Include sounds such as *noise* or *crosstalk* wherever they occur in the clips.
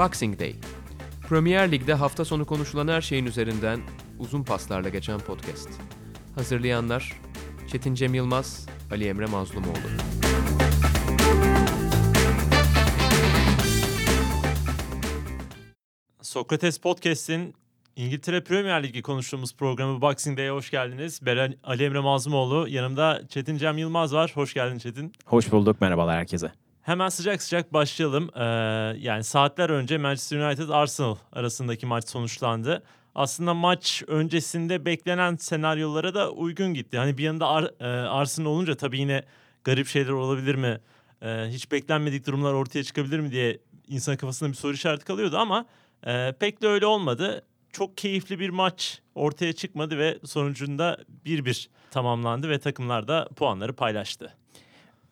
Boxing Day. Premier Lig'de hafta sonu konuşulan her şeyin üzerinden uzun paslarla geçen podcast. Hazırlayanlar Çetin Cem Yılmaz, Ali Emre Mazlumoğlu. Sokrates Podcast'in İngiltere Premier Ligi konuştuğumuz programı Boxing Day'e hoş geldiniz. Ben Ali Emre Mazlumoğlu. Yanımda Çetin Cem Yılmaz var. Hoş geldin Çetin. Hoş bulduk. Merhabalar herkese. Hemen sıcak sıcak başlayalım. Ee, yani saatler önce Manchester United Arsenal arasındaki maç sonuçlandı. Aslında maç öncesinde beklenen senaryolara da uygun gitti. Hani bir yanında Ar- e, Arsenal olunca tabii yine garip şeyler olabilir mi? Ee, hiç beklenmedik durumlar ortaya çıkabilir mi diye insan kafasında bir soru işareti kalıyordu ama e, pek de öyle olmadı. Çok keyifli bir maç ortaya çıkmadı ve sonucunda 1-1 tamamlandı ve takımlar da puanları paylaştı.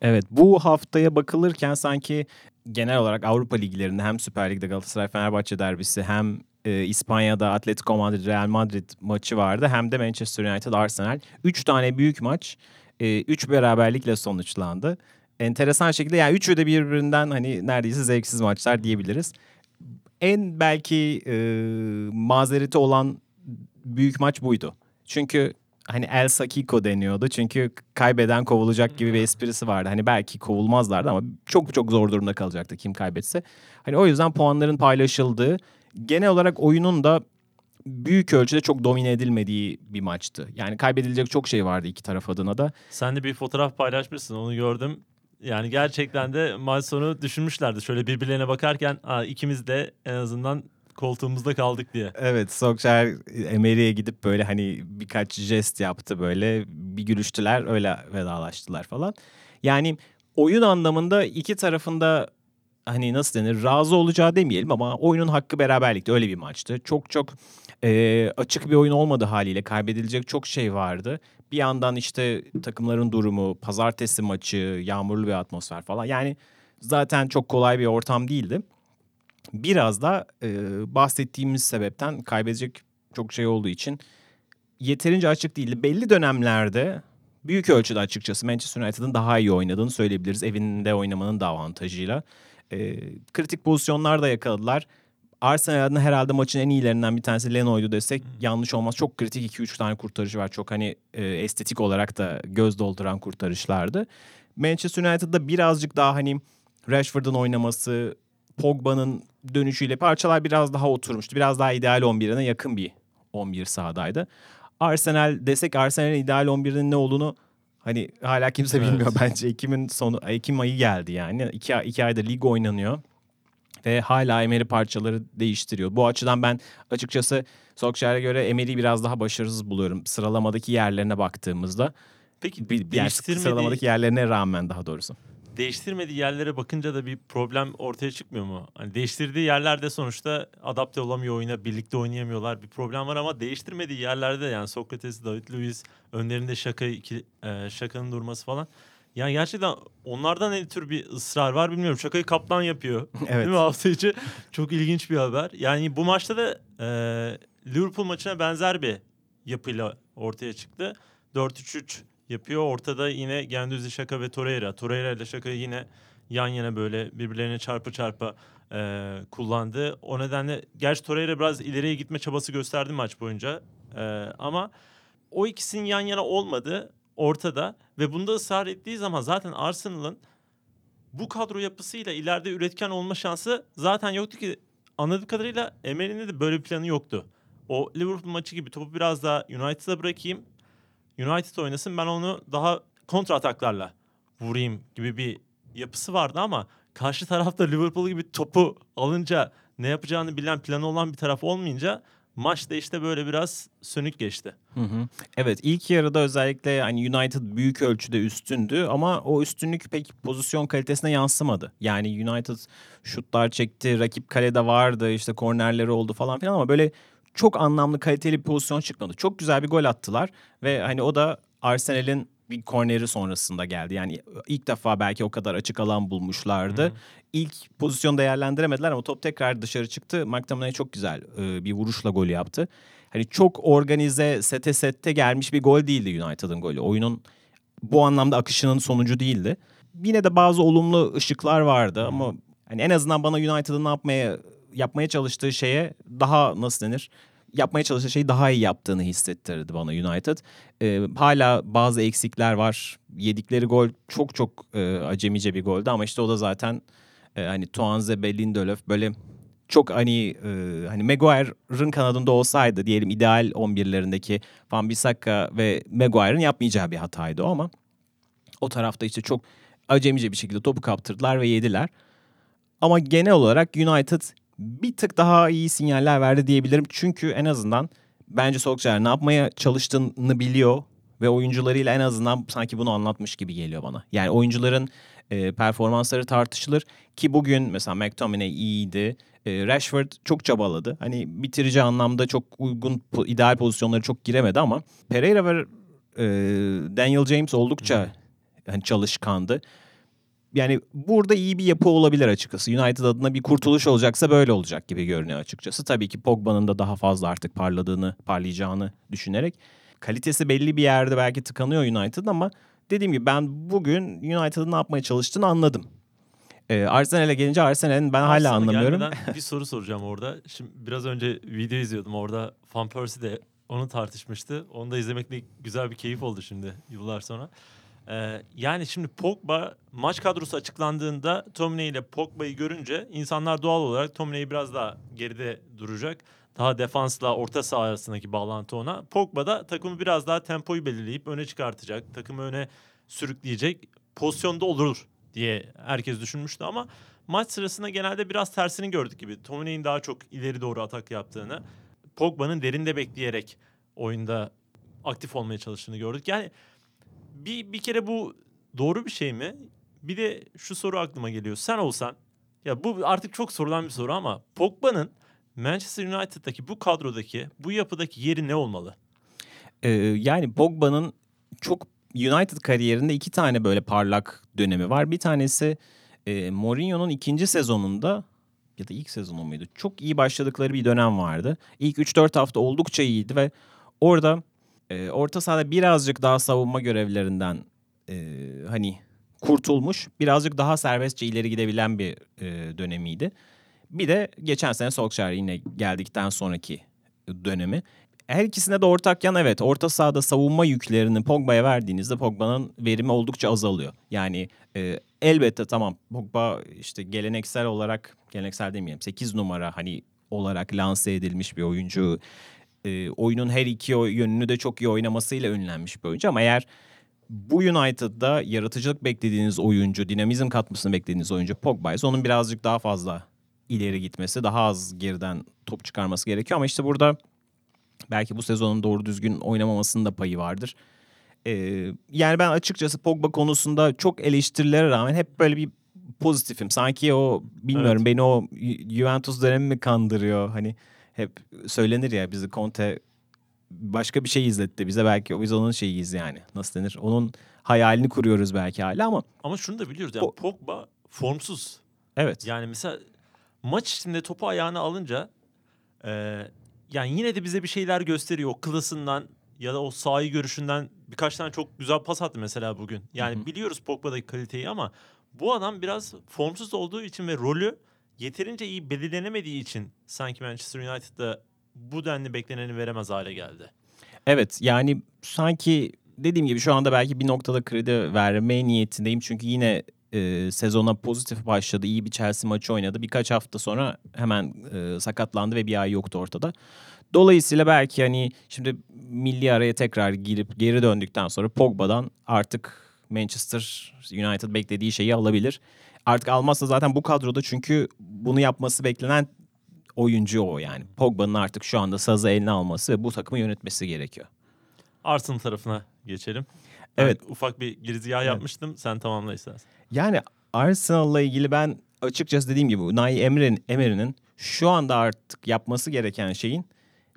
Evet bu haftaya bakılırken sanki genel olarak Avrupa liglerinde hem Süper Lig'de Galatasaray Fenerbahçe derbisi hem e, İspanya'da Atletico Madrid Real Madrid maçı vardı hem de Manchester United Arsenal. Üç tane büyük maç e, üç beraberlikle sonuçlandı. Enteresan şekilde yani üçü de birbirinden hani neredeyse zevksiz maçlar diyebiliriz. En belki e, mazereti olan büyük maç buydu. Çünkü hani El Sakiko deniyordu. Çünkü kaybeden kovulacak gibi bir esprisi vardı. Hani belki kovulmazlardı ama çok çok zor durumda kalacaktı kim kaybetse. Hani o yüzden puanların paylaşıldığı, genel olarak oyunun da büyük ölçüde çok domine edilmediği bir maçtı. Yani kaybedilecek çok şey vardı iki taraf adına da. Sen de bir fotoğraf paylaşmışsın onu gördüm. Yani gerçekten de maç sonu düşünmüşlerdi. Şöyle birbirlerine bakarken Aa, ikimiz de en azından koltuğumuzda kaldık diye. Evet Solskjaer Emery'e gidip böyle hani birkaç jest yaptı böyle bir gülüştüler öyle vedalaştılar falan. Yani oyun anlamında iki tarafında hani nasıl denir razı olacağı demeyelim ama oyunun hakkı beraberlikte öyle bir maçtı. Çok çok e, açık bir oyun olmadı haliyle kaybedilecek çok şey vardı. Bir yandan işte takımların durumu, pazartesi maçı, yağmurlu bir atmosfer falan yani zaten çok kolay bir ortam değildi biraz da e, bahsettiğimiz sebepten kaybedecek çok şey olduğu için yeterince açık değildi. Belli dönemlerde büyük ölçüde açıkçası Manchester United'ın daha iyi oynadığını söyleyebiliriz. Evinde oynamanın da avantajıyla. E, kritik pozisyonlar da yakaladılar. Arsenal'ın herhalde maçın en iyilerinden bir tanesi Leno'ydu desek hmm. yanlış olmaz. Çok kritik 2-3 tane kurtarıcı var. Çok hani e, estetik olarak da göz dolduran kurtarışlardı. Manchester United'da birazcık daha hani Rashford'un oynaması, Pogba'nın dönüşüyle parçalar biraz daha oturmuştu. Biraz daha ideal 11'ine yakın bir 11 sahadaydı. Arsenal desek Arsenal'in ideal 11'inin ne olduğunu hani hala kimse evet. bilmiyor bence. Ekim'in sonu Ekim ayı geldi yani. İki, iki ayda lig oynanıyor. Ve hala Emery parçaları değiştiriyor. Bu açıdan ben açıkçası Solskjaer'e göre Emery'i biraz daha başarısız buluyorum. Sıralamadaki yerlerine baktığımızda. Peki bir, yani sıralamadaki yerlerine rağmen daha doğrusu değiştirmediği yerlere bakınca da bir problem ortaya çıkmıyor mu? Hani değiştirdiği yerlerde sonuçta adapte olamıyor oyuna, birlikte oynayamıyorlar. Bir problem var ama değiştirmediği yerlerde yani Sokrates, David Luiz önlerinde şaka iki, e, şakanın durması falan. Yani gerçekten onlardan ne tür bir ısrar var bilmiyorum. Şakayı kaplan yapıyor. *laughs* Evet. Değil mi hafta içi? Çok ilginç bir haber. Yani bu maçta da e, Liverpool maçına benzer bir yapıyla ortaya çıktı. 4-3-3 yapıyor. Ortada yine Gendüzi Şaka ve Torreira. Torreira ile Şaka'yı yine yan yana böyle birbirlerine çarpı çarpı e, kullandı. O nedenle gerçi Torreira biraz ileriye gitme çabası gösterdi maç boyunca. E, ama o ikisinin yan yana olmadı ortada ve bunda ısrar ettiği zaman zaten Arsenal'ın bu kadro yapısıyla ileride üretken olma şansı zaten yoktu ki anladığım kadarıyla Emery'nin de böyle bir planı yoktu. O Liverpool maçı gibi topu biraz daha United'a bırakayım. United oynasın ben onu daha kontra ataklarla vurayım gibi bir yapısı vardı ama karşı tarafta Liverpool gibi topu alınca ne yapacağını bilen planı olan bir taraf olmayınca maç da işte böyle biraz sönük geçti. Hı hı. Evet ilk yarıda özellikle hani United büyük ölçüde üstündü ama o üstünlük pek pozisyon kalitesine yansımadı. Yani United şutlar çekti, rakip kalede vardı, işte kornerleri oldu falan filan ama böyle çok anlamlı kaliteli bir pozisyon çıkmadı. Çok güzel bir gol attılar ve hani o da Arsenal'in bir korneri sonrasında geldi. Yani ilk defa belki o kadar açık alan bulmuşlardı. Hı. İlk pozisyon değerlendiremediler ama top tekrar dışarı çıktı. McTominay çok güzel e, bir vuruşla golü yaptı. Hani çok organize sete sette gelmiş bir gol değildi United'ın golü. Oyunun bu anlamda akışının sonucu değildi. Yine de bazı olumlu ışıklar vardı ama hani en azından bana United'ın ne yapmaya yapmaya çalıştığı şeye daha nasıl denir? Yapmaya çalıştığı şeyi daha iyi yaptığını hissettirdi bana United. Ee, hala bazı eksikler var. Yedikleri gol çok çok e, acemice bir goldü ama işte o da zaten e, hani Tuanzebe, Lindelöf böyle çok hani e, hani Maguire'ın kanadında olsaydı diyelim ideal 11'lerindeki Van Bissaka ve Maguire'ın yapmayacağı bir hataydı o ama o tarafta işte çok acemice bir şekilde topu kaptırdılar ve yediler. Ama genel olarak United bir tık daha iyi sinyaller verdi diyebilirim. Çünkü en azından bence Solskjaer ne yapmaya çalıştığını biliyor ve oyuncularıyla en azından sanki bunu anlatmış gibi geliyor bana. Yani oyuncuların e, performansları tartışılır ki bugün mesela McTominay iyiydi. E, Rashford çok çabaladı. Hani bitirici anlamda çok uygun ideal pozisyonları çok giremedi ama Pereira ve e, Daniel James oldukça hani çalışkandı. Yani burada iyi bir yapı olabilir açıkçası. United adına bir kurtuluş olacaksa böyle olacak gibi görünüyor açıkçası. Tabii ki Pogba'nın da daha fazla artık parladığını, parlayacağını düşünerek. Kalitesi belli bir yerde belki tıkanıyor United ama dediğim gibi ben bugün United'ın ne yapmaya çalıştığını anladım. Ee, Arsenal'e gelince Arsenal'in ben hala Arsenal'a anlamıyorum. bir soru soracağım orada. Şimdi biraz önce video izliyordum orada. Van Persie de onu tartışmıştı. Onu da izlemek de güzel bir keyif oldu şimdi yıllar sonra. Ee, yani şimdi Pogba maç kadrosu açıklandığında Tomine ile Pogba'yı görünce insanlar doğal olarak Tomine'yi biraz daha geride duracak. Daha defansla orta saha arasındaki bağlantı ona. Pogba da takımı biraz daha tempoyu belirleyip öne çıkartacak. Takımı öne sürükleyecek pozisyonda olur diye herkes düşünmüştü ama maç sırasında genelde biraz tersini gördük gibi. Tomine'nin daha çok ileri doğru atak yaptığını, Pogba'nın derinde bekleyerek oyunda aktif olmaya çalıştığını gördük. Yani bir bir kere bu doğru bir şey mi? Bir de şu soru aklıma geliyor. Sen olsan ya bu artık çok sorulan bir soru ama Pogba'nın Manchester United'daki bu kadrodaki, bu yapıdaki yeri ne olmalı? Ee, yani Pogba'nın çok United kariyerinde iki tane böyle parlak dönemi var. Bir tanesi e, Mourinho'nun ikinci sezonunda ya da ilk sezonu muydu? Çok iyi başladıkları bir dönem vardı. İlk 3-4 hafta oldukça iyiydi ve orada e, orta sahada birazcık daha savunma görevlerinden e, hani kurtulmuş, birazcık daha serbestçe ileri gidebilen bir e, dönemiydi. Bir de geçen sene Solskjaer yine geldikten sonraki dönemi. Her ikisinde de ortak yan evet orta sahada savunma yüklerini Pogba'ya verdiğinizde Pogba'nın verimi oldukça azalıyor. Yani e, elbette tamam Pogba işte geleneksel olarak geleneksel demeyelim 8 numara hani olarak lanse edilmiş bir oyuncu. E, oyunun her iki yönünü de çok iyi oynamasıyla ünlenmiş bir oyuncu ama eğer bu United'da yaratıcılık beklediğiniz oyuncu, dinamizm katmasını beklediğiniz oyuncu Pogba ise onun birazcık daha fazla ileri gitmesi, daha az geriden top çıkarması gerekiyor ama işte burada belki bu sezonun doğru düzgün oynamamasının da payı vardır. Ee, yani ben açıkçası Pogba konusunda çok eleştirilere rağmen hep böyle bir pozitifim. Sanki o bilmiyorum beni o Ju- Juventus dönemi mi kandırıyor? Hani hep söylenir ya bizi Conte başka bir şey izletti bize belki biz onun şeyiyiz yani. Nasıl denir? Onun hayalini kuruyoruz belki hala ama Ama şunu da biliyoruz yani O- Pogba formsuz. evet. Yani mesela maç içinde topu ayağına alınca e, yani yine de bize bir şeyler gösteriyor. O klasından ya da o sahi görüşünden birkaç tane çok güzel pas attı mesela bugün. Yani Hı hı. biliyoruz Pogba'daki kaliteyi ama bu adam biraz formsuz olduğu için ve rolü yeterince iyi belirlenemediği için sanki Manchester United'da bu denli bekleneni veremez hale geldi. Evet yani sanki dediğim gibi şu anda belki bir noktada kredi vermeye niyetindeyim. Çünkü yine e, sezona pozitif başladı. iyi bir Chelsea maçı oynadı. Birkaç hafta sonra hemen e, sakatlandı ve bir ay yoktu ortada. Dolayısıyla belki hani şimdi milli araya tekrar girip geri döndükten sonra Pogba'dan artık Manchester United beklediği şeyi alabilir. Artık almazsa zaten bu kadroda çünkü bunu yapması beklenen oyuncu o yani. Pogba'nın artık şu anda sazı eline alması ve bu takımı yönetmesi gerekiyor. Arsenal tarafına geçelim. Ben Evet. ufak bir girizgah yapmıştım. Sen tamamla istersen. Yani Arsenal'la ilgili ben açıkçası dediğim gibi Unai Emre'nin Emery'nin şu anda artık yapması gereken şeyin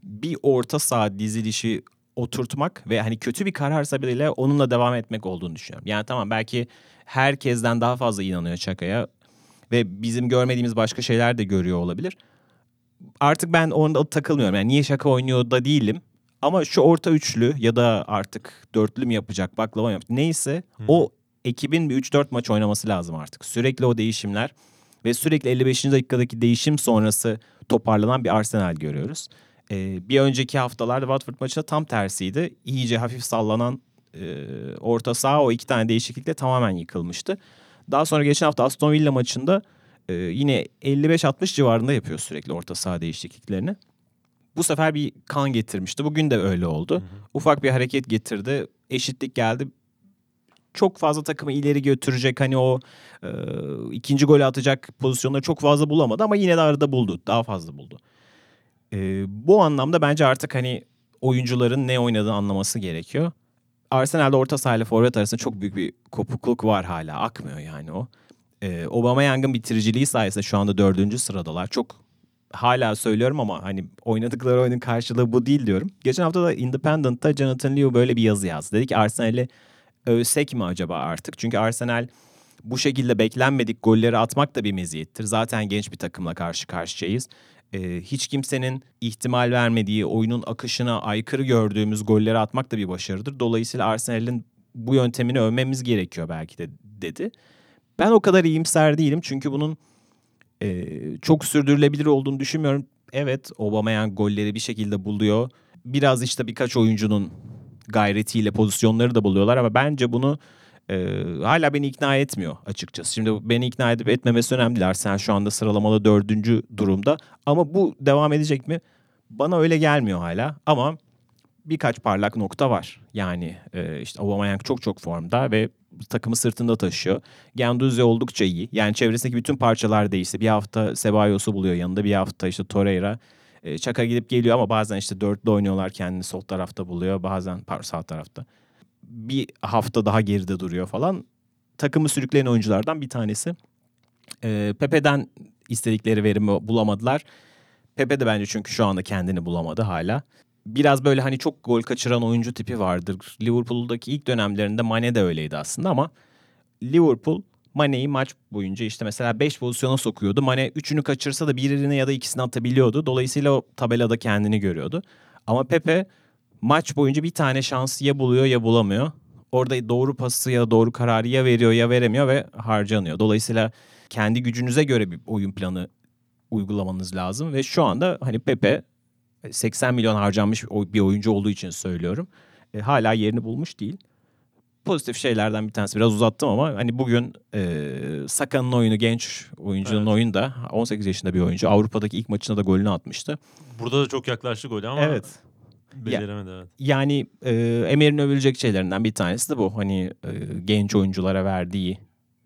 bir orta saha dizilişi oturtmak ve hani kötü bir kararsa bile onunla devam etmek olduğunu düşünüyorum. Yani tamam belki herkesten daha fazla inanıyor Çaka'ya ve bizim görmediğimiz başka şeyler de görüyor olabilir. Artık ben onda takılmıyorum. Yani niye Şaka oynuyor da değilim. Ama şu orta üçlü ya da artık dörtlü mü yapacak, baklava mı yapacak neyse Hı. o ekibin bir 3-4 maç oynaması lazım artık. Sürekli o değişimler. ve sürekli 55. dakikadaki değişim sonrası toparlanan bir Arsenal görüyoruz. Ee, bir önceki haftalarda Watford maçında tam tersiydi. İyice hafif sallanan e, orta saha o iki tane değişiklikle tamamen yıkılmıştı. Daha sonra geçen hafta Aston Villa maçında e, yine 55-60 civarında yapıyor sürekli orta saha değişikliklerini. Bu sefer bir kan getirmişti. Bugün de öyle oldu. Ufak bir hareket getirdi. Eşitlik geldi. Çok fazla takımı ileri götürecek hani o e, ikinci golü atacak pozisyonları çok fazla bulamadı ama yine de arada buldu. Daha fazla buldu. E, bu anlamda bence artık hani oyuncuların ne oynadığını anlaması gerekiyor. Arsenal'de orta saha ile forvet arasında çok büyük bir kopukluk var hala. Akmıyor yani o. Ee, Aubameyang'ın bitiriciliği sayesinde şu anda dördüncü sıradalar. Çok hala söylüyorum ama hani oynadıkları oyunun karşılığı bu değil diyorum. Geçen hafta da Independent'ta Jonathan Liu böyle bir yazı yazdı. Dedi ki Arsenal'i övsek mi acaba artık? Çünkü Arsenal bu şekilde beklenmedik golleri atmak da bir meziyettir. Zaten genç bir takımla karşı karşıyayız. Ee, hiç kimsenin ihtimal vermediği, oyunun akışına aykırı gördüğümüz golleri atmak da bir başarıdır. Dolayısıyla Arsenal'in bu yöntemini övmemiz gerekiyor belki de dedi. Ben o kadar iyimser değilim çünkü bunun e, çok sürdürülebilir olduğunu düşünmüyorum. Evet Aubameyang golleri bir şekilde buluyor. Biraz işte birkaç oyuncunun gayretiyle pozisyonları da buluyorlar ama bence bunu e, hala beni ikna etmiyor açıkçası. Şimdi beni ikna edip etmemesi önemli değil. Arsenal şu anda sıralamada dördüncü durumda. Ama bu devam edecek mi? Bana öyle gelmiyor hala ama birkaç parlak nokta var. Yani e, işte Aubameyang çok çok formda ve takımı sırtında taşıyor. Gendouzi oldukça iyi. Yani çevresindeki bütün parçalar değişti. Bir hafta Cebalos'u buluyor yanında. Bir hafta işte Torreira. E, Çaka gidip geliyor ama bazen işte dörtlü oynuyorlar kendini sol tarafta buluyor. Bazen sağ tarafta. Bir hafta daha geride duruyor falan. Takımı sürükleyen oyunculardan bir tanesi. E, Pepe'den istedikleri verimi bulamadılar. Pepe de bence çünkü şu anda kendini bulamadı hala biraz böyle hani çok gol kaçıran oyuncu tipi vardır. Liverpool'daki ilk dönemlerinde Mane de öyleydi aslında ama Liverpool Mane'yi maç boyunca işte mesela 5 pozisyona sokuyordu. Mane 3'ünü kaçırsa da birini ya da ikisini atabiliyordu. Dolayısıyla o tabelada kendini görüyordu. Ama Pepe maç boyunca bir tane şansı ya buluyor ya bulamıyor. Orada doğru pası ya doğru kararı ya veriyor ya veremiyor ve harcanıyor. Dolayısıyla kendi gücünüze göre bir oyun planı uygulamanız lazım ve şu anda hani Pepe 80 milyon harcanmış bir oyuncu olduğu için söylüyorum. E, hala yerini bulmuş değil. Pozitif şeylerden bir tanesi biraz uzattım ama hani bugün e, Saka'nın oyunu genç oyuncunun Evet. oyunu da 18 yaşında bir oyuncu. Avrupa'daki ilk maçında da golünü atmıştı. Burada da çok yaklaştı golü ama Evet. Beceremedi. Evet. Yani e, Emer'in övülecek şeylerinden bir tanesi de bu. Hani e, genç oyunculara verdiği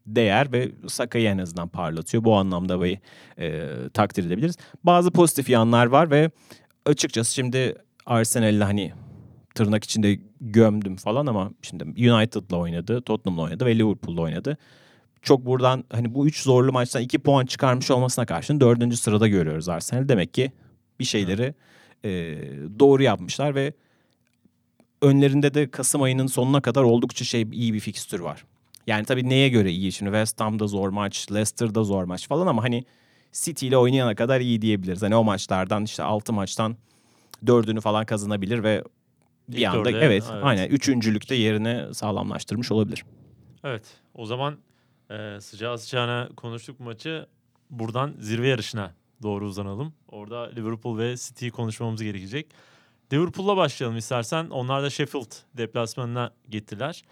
değer ve Saka'yı en azından parlatıyor. Bu anlamda ve e, takdir edebiliriz. Bazı pozitif yanlar var ve açıkçası şimdi Arsenal'le hani tırnak içinde gömdüm falan ama şimdi United'la oynadı, Tottenham'la oynadı ve Liverpool'la oynadı. Çok buradan hani bu üç zorlu maçtan iki puan çıkarmış olmasına karşın dördüncü sırada görüyoruz Arsenal. Demek ki bir şeyleri e, doğru yapmışlar ve önlerinde de Kasım ayının sonuna kadar oldukça şey iyi bir fikstür var. Yani tabii neye göre iyi? Şimdi West Ham'da zor maç, Leicester'da zor maç falan ama hani City ile oynayana kadar iyi diyebiliriz. Hani o maçlardan işte 6 maçtan dördünü falan kazanabilir ve bir İlk anda evet, evet. aynen üçüncülükte yerini sağlamlaştırmış olabilir. Evet. O zaman e, sıcağı sıcağına konuştuk maçı. Buradan zirve yarışına doğru uzanalım. Orada Liverpool ve City'yi konuşmamız gerekecek. Liverpool'la başlayalım istersen. Onlar da Sheffield deplasmanına gittiler.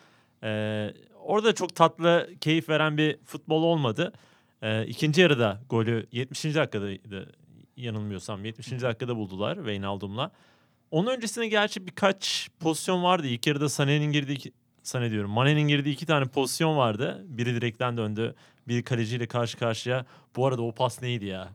E, orada çok tatlı, keyif veren bir futbol olmadı. E, ikinci yarıda golü 70. dakikadaydı yanılmıyorsam. 70. dakikada buldular Wijnaldum'la. Onun öncesinde gerçi birkaç pozisyon vardı. İlk yarıda Sané'nin girdiği iki- Sané diyorum. Mane'nin girdiği iki tane pozisyon vardı. Biri direkten döndü. Biri kaleciyle karşı karşıya. Bu arada o pas neydi ya?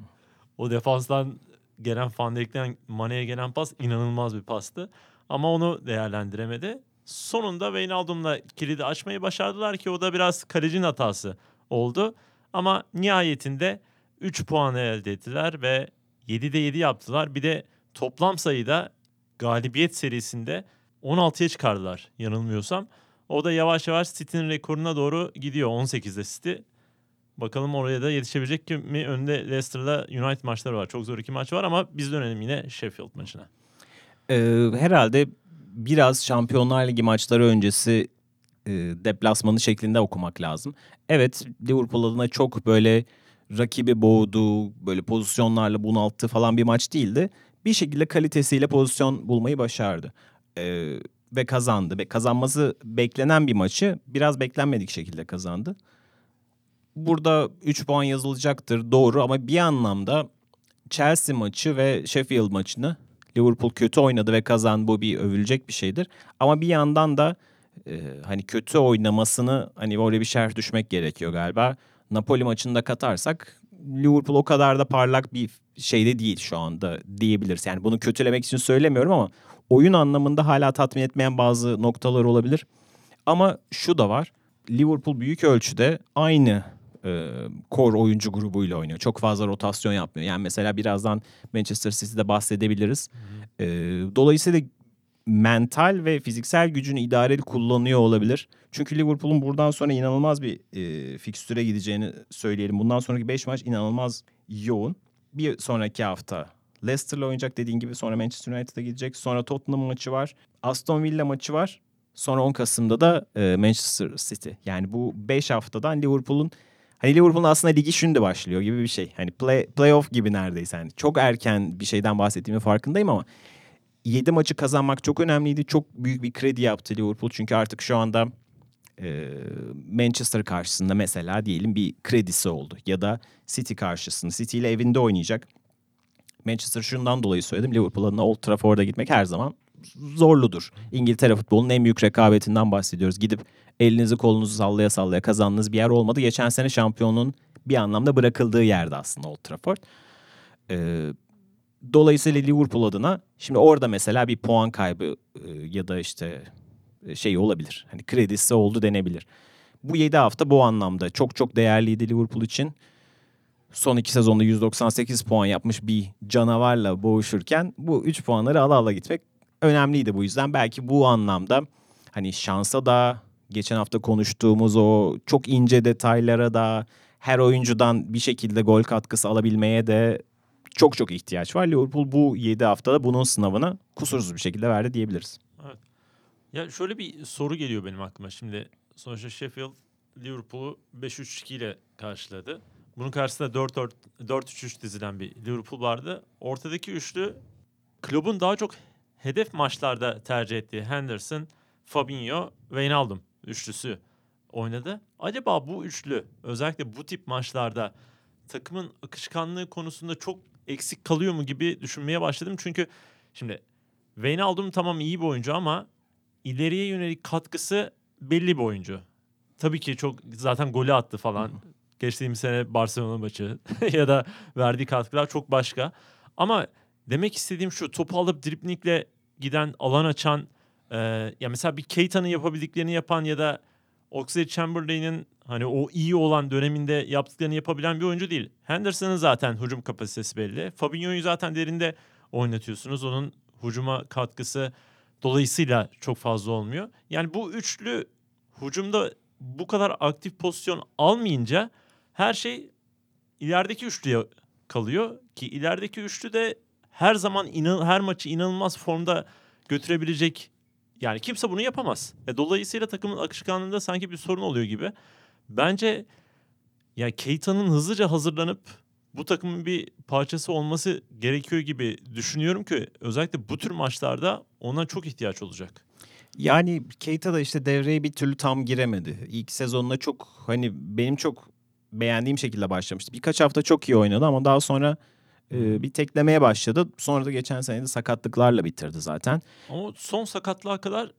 O defanstan gelen Van Dijk'ten Mane'ye gelen pas inanılmaz bir pastı. Ama onu değerlendiremedi. Sonunda Wijnaldum'la kilidi açmayı başardılar ki o da biraz kalecinin hatası oldu. Ama nihayetinde 3 puan elde ettiler ve 7'de 7 yaptılar. Bir de toplam sayıda galibiyet serisinde 16'ya çıkardılar yanılmıyorsam. O da yavaş yavaş City'nin rekoruna doğru gidiyor 18'de City. Bakalım oraya da yetişebilecek mi? Önde Leicester'la United maçları var. Çok zor iki maç var ama biz dönelim yine Sheffield maçına. Ee, herhalde biraz Şampiyonlar Ligi maçları öncesi e, deplasmanı şeklinde okumak lazım. Evet Liverpool adına çok böyle rakibi boğduğu, böyle pozisyonlarla bunalttığı falan bir maç değildi. Bir şekilde kalitesiyle pozisyon bulmayı başardı. Ee, ve kazandı. Ve kazanması beklenen bir maçı biraz beklenmedik şekilde kazandı. Burada 3 puan yazılacaktır doğru ama bir anlamda Chelsea maçı ve Sheffield maçını Liverpool kötü oynadı ve kazandı. Bu bir övülecek bir şeydir. Ama bir yandan da e, hani kötü oynamasını hani böyle bir şerh düşmek gerekiyor galiba. Napoli maçında katarsak Liverpool o kadar da parlak bir şeyde değil şu anda diyebiliriz. Yani bunu kötülemek için söylemiyorum ama oyun anlamında hala tatmin etmeyen bazı noktalar olabilir. Ama şu da var. Liverpool büyük ölçüde aynı e, core oyuncu grubuyla oynuyor. Çok fazla rotasyon yapmıyor. Yani mesela birazdan Manchester City'de bahsedebiliriz. E, dolayısıyla mental ve fiziksel gücünü idareli kullanıyor olabilir. Çünkü Liverpool'un buradan sonra inanılmaz bir e, fikstüre gideceğini söyleyelim. Bundan sonraki 5 maç inanılmaz yoğun. Bir sonraki hafta Leicester'la oynayacak dediğin gibi sonra Manchester United'a gidecek. Sonra Tottenham maçı var. Aston Villa maçı var. Sonra 10 Kasım'da da e, Manchester City. Yani bu 5 haftadan Liverpool'un Hani Liverpool'un aslında ligi şimdi başlıyor gibi bir şey. Hani play, playoff gibi neredeyse. Yani çok erken bir şeyden bahsettiğimin farkındayım ama 7 maçı kazanmak çok önemliydi. Çok büyük bir kredi yaptı Liverpool. Çünkü artık şu anda e, Manchester karşısında mesela diyelim bir kredisi oldu. Ya da City karşısında. City ile evinde oynayacak. Manchester şundan dolayı söyledim. Liverpool adına Old Trafford'a gitmek her zaman zorludur. İngiltere futbolunun en büyük rekabetinden bahsediyoruz. Gidip elinizi kolunuzu sallaya sallaya kazandığınız bir yer olmadı. Geçen sene şampiyonun bir anlamda bırakıldığı yerde aslında Old Trafford. Ee, dolayısıyla Liverpool adına şimdi orada mesela bir puan kaybı e, ya da işte şey olabilir. Hani kredisi oldu denebilir. Bu 7 hafta bu anlamda çok çok değerliydi Liverpool için. Son iki sezonda 198 puan yapmış bir canavarla boğuşurken bu 3 puanları ala ala gitmek önemliydi bu yüzden. Belki bu anlamda hani şansa da geçen hafta konuştuğumuz o çok ince detaylara da her oyuncudan bir şekilde gol katkısı alabilmeye de çok çok ihtiyaç var. Liverpool bu 7 haftada bunun sınavını kusursuz bir şekilde verdi diyebiliriz. Ya şöyle bir soru geliyor benim aklıma. Şimdi sonuçta Sheffield Liverpool'u 5-3-2 ile karşıladı. Bunun karşısında 4-4-3 dizilen bir Liverpool vardı. Ortadaki üçlü Klopp'un daha çok hedef maçlarda tercih ettiği Henderson, Fabinho, Wijnaldum üçlüsü oynadı. Acaba bu üçlü özellikle bu tip maçlarda takımın akışkanlığı konusunda çok eksik kalıyor mu gibi düşünmeye başladım. Çünkü şimdi Wijnaldum tamam iyi bir oyuncu ama ileriye yönelik katkısı belli bir oyuncu. Tabii ki çok zaten golü attı falan. *laughs* Geçtiğimiz sene Barcelona maçı *laughs* ya da verdiği katkılar çok başka. Ama demek istediğim şu topu alıp driplingle giden alan açan e, ya mesela bir Keita'nın yapabildiklerini yapan ya da Oxlade Chamberlain'in hani o iyi olan döneminde yaptıklarını yapabilen bir oyuncu değil. Henderson'ın zaten hücum kapasitesi belli. Fabinho'yu zaten derinde oynatıyorsunuz. Onun hücuma katkısı dolayısıyla çok fazla olmuyor. Yani bu üçlü hücumda bu kadar aktif pozisyon almayınca her şey ilerideki üçlüye kalıyor ki ilerideki üçlü de her zaman inan her maçı inanılmaz formda götürebilecek yani kimse bunu yapamaz. E, dolayısıyla takımın akışkanlığında sanki bir sorun oluyor gibi. Bence ya Keita'nın hızlıca hazırlanıp bu takımın bir parçası olması gerekiyor gibi düşünüyorum ki özellikle bu tür maçlarda ona çok ihtiyaç olacak. Yani Keita da işte devreye bir türlü tam giremedi. İlk sezonuna çok hani benim çok beğendiğim şekilde başlamıştı. Birkaç hafta çok iyi oynadı ama daha sonra e, bir teklemeye başladı. Sonra da geçen sene de sakatlıklarla bitirdi zaten. Ama son sakatlığa kadar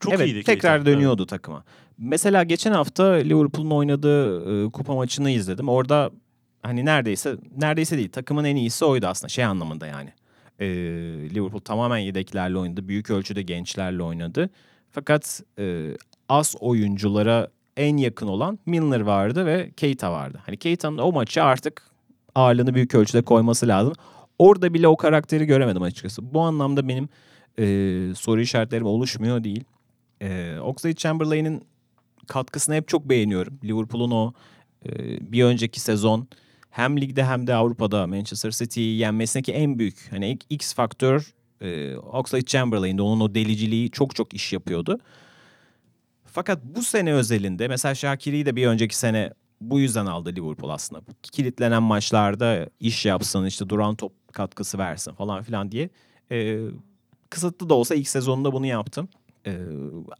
çok evet, iyiydi. tekrar Keita. dönüyordu takıma. Mesela geçen hafta Liverpool'un oynadığı e, kupa maçını izledim. Orada hani neredeyse neredeyse değil takımın en iyisi oydu aslında şey anlamında yani. E, Liverpool tamamen yedeklerle oynadı. Büyük ölçüde gençlerle oynadı. Fakat e, az oyunculara en yakın olan Milner vardı ve Keita vardı. Hani Keita'nın o maçı artık ağırlığını büyük ölçüde koyması lazım. Orada bile o karakteri göremedim açıkçası. Bu anlamda benim e, soru işaretlerim oluşmuyor değil. E, Oxlade Chamberlain'in katkısını hep çok beğeniyorum. Liverpool'un o e, bir önceki sezon hem ligde hem de Avrupa'da Manchester City'yi yenmesindeki en büyük hani X faktör e, Oxlade Chamberlain'de onun o deliciliği çok çok iş yapıyordu. Fakat bu sene özelinde mesela Şakir'i de bir önceki sene bu yüzden aldı Liverpool aslında. Kilitlenen maçlarda iş yapsın işte duran top katkısı versin falan filan diye. E, kısıtlı da olsa ilk sezonunda bunu yaptım. E,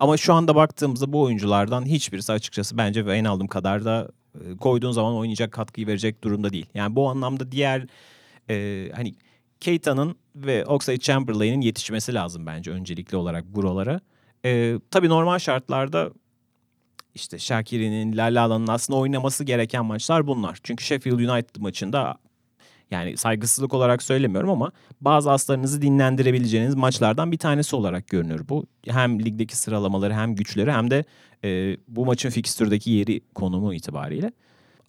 ama şu anda baktığımızda bu oyunculardan hiçbirisi açıkçası bence Wijnaldum kadar da e, koyduğun zaman oynayacak katkıyı verecek durumda değil. Yani bu anlamda diğer e, hani Keita'nın ve Oxlade Chamberlain'in yetişmesi lazım bence öncelikli olarak buralara. E, tabii normal şartlarda işte Şakir'in, Lallala'nın aslında oynaması gereken maçlar bunlar. Çünkü Sheffield United maçında yani saygısızlık olarak söylemiyorum ama bazı aslarınızı dinlendirebileceğiniz maçlardan bir tanesi olarak görünür bu. Hem ligdeki sıralamaları hem güçleri hem de e, bu maçın fikstürdeki yeri konumu itibariyle.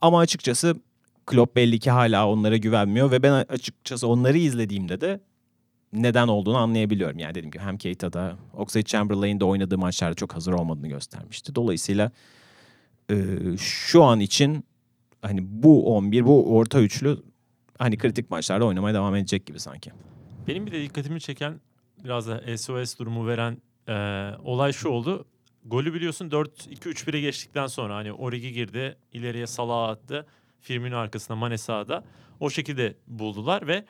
Ama açıkçası Klopp belli ki hala onlara güvenmiyor ve ben açıkçası onları izlediğimde de neden olduğunu anlayabiliyorum. Yani dediğim gibi hem Keita'da, Oxlade Chamberlain'de oynadığı maçlarda çok hazır olmadığını göstermişti. Dolayısıyla e, şu an için hani bu 11, bu orta üçlü hani kritik maçlarda oynamaya devam edecek gibi sanki. Benim bir de dikkatimi çeken biraz da SOS durumu veren e, olay şu oldu. Golü biliyorsun 4-2-3-1'e geçtikten sonra hani Origi girdi, ileriye Salah attı. Firmino arkasında Mane sağda. O şekilde buldular ve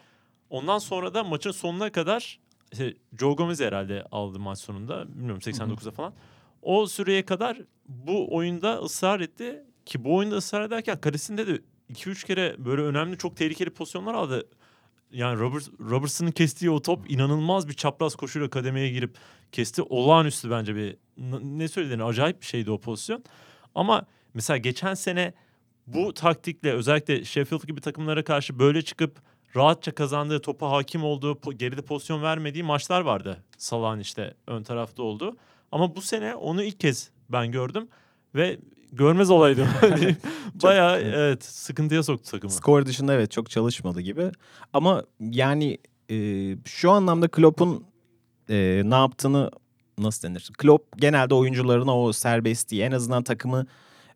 ondan sonra da maçın sonuna kadar işte Joe Gomez herhalde aldı maç sonunda. Bilmiyorum 89'da falan. O süreye kadar bu oyunda ısrar etti ki bu oyunda ısrar ederken kalesinde de 2-3 kere böyle önemli çok tehlikeli pozisyonlar aldı. Yani Robert, Robertson'ın kestiği o top inanılmaz bir çapraz koşuyla kademeye girip kesti. Olağanüstü bence bir ne söylediğini acayip bir şeydi o pozisyon. Ama mesela geçen sene bu taktikle özellikle Sheffield gibi takımlara karşı böyle çıkıp rahatça kazandığı, topa hakim olduğu, geride pozisyon vermediği maçlar vardı. Salah'ın işte ön tarafta olduğu. Ama bu sene onu ilk kez ben gördüm ve görmez olaydım. *laughs* Bayağı evet. evet sıkıntıya soktu takımı. Skor dışında evet çok çalışmadı gibi. Ama yani e, şu anlamda Klopp'un e, ne yaptığını nasıl denir? Klopp genelde oyuncularına o serbestliği en azından takımı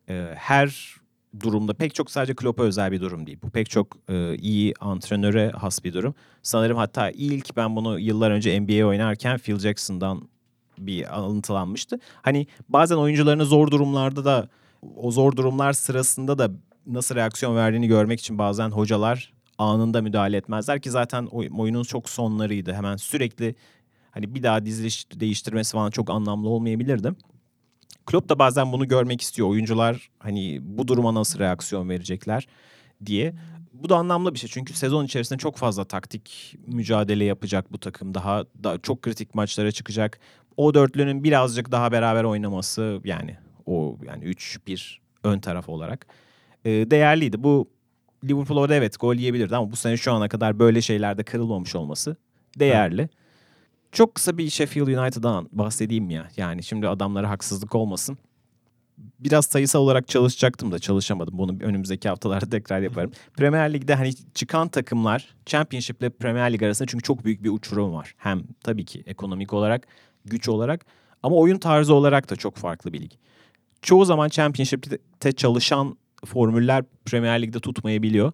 e, her durumda pek çok sadece Klopp'a özel bir durum değil. Bu pek çok e, iyi antrenöre has bir durum. Sanırım hatta ilk ben bunu yıllar önce NBA oynarken Phil Jackson'dan bir alıntılanmıştı. Hani bazen oyuncularını zor durumlarda da o zor durumlar sırasında da nasıl reaksiyon verdiğini görmek için bazen hocalar anında müdahale etmezler ki zaten oy- oyunun çok sonlarıydı. Hemen sürekli hani bir daha diziliş değiştirmesi falan çok anlamlı olmayabilirdi. Klopp da bazen bunu görmek istiyor. Oyuncular hani bu duruma nasıl reaksiyon verecekler diye. Bu da anlamlı bir şey çünkü sezon içerisinde çok fazla taktik mücadele yapacak bu takım. Daha, daha çok kritik maçlara çıkacak. O dörtlünün birazcık daha beraber oynaması yani o yani 3-1 ön taraf olarak e, değerliydi. Bu Liverpool orada evet gol yiyebilirdi ama bu sene şu ana kadar böyle şeylerde kırılmamış olması değerli. Çok kısa bir Sheffield United'dan bahsedeyim ya. Yani şimdi adamlara haksızlık olmasın. Biraz sayısal olarak çalışacaktım da çalışamadım. Bunu önümüzdeki haftalarda tekrar yaparım. *laughs* Premier Lig'de hani çıkan takımlar Championship ile Premier Lig arasında çünkü çok büyük bir uçurum var. Hem tabii ki ekonomik olarak, güç olarak ama oyun tarzı olarak da çok farklı bir lig. Çoğu zaman Championship'te çalışan formüller Premier Lig'de tutmayabiliyor.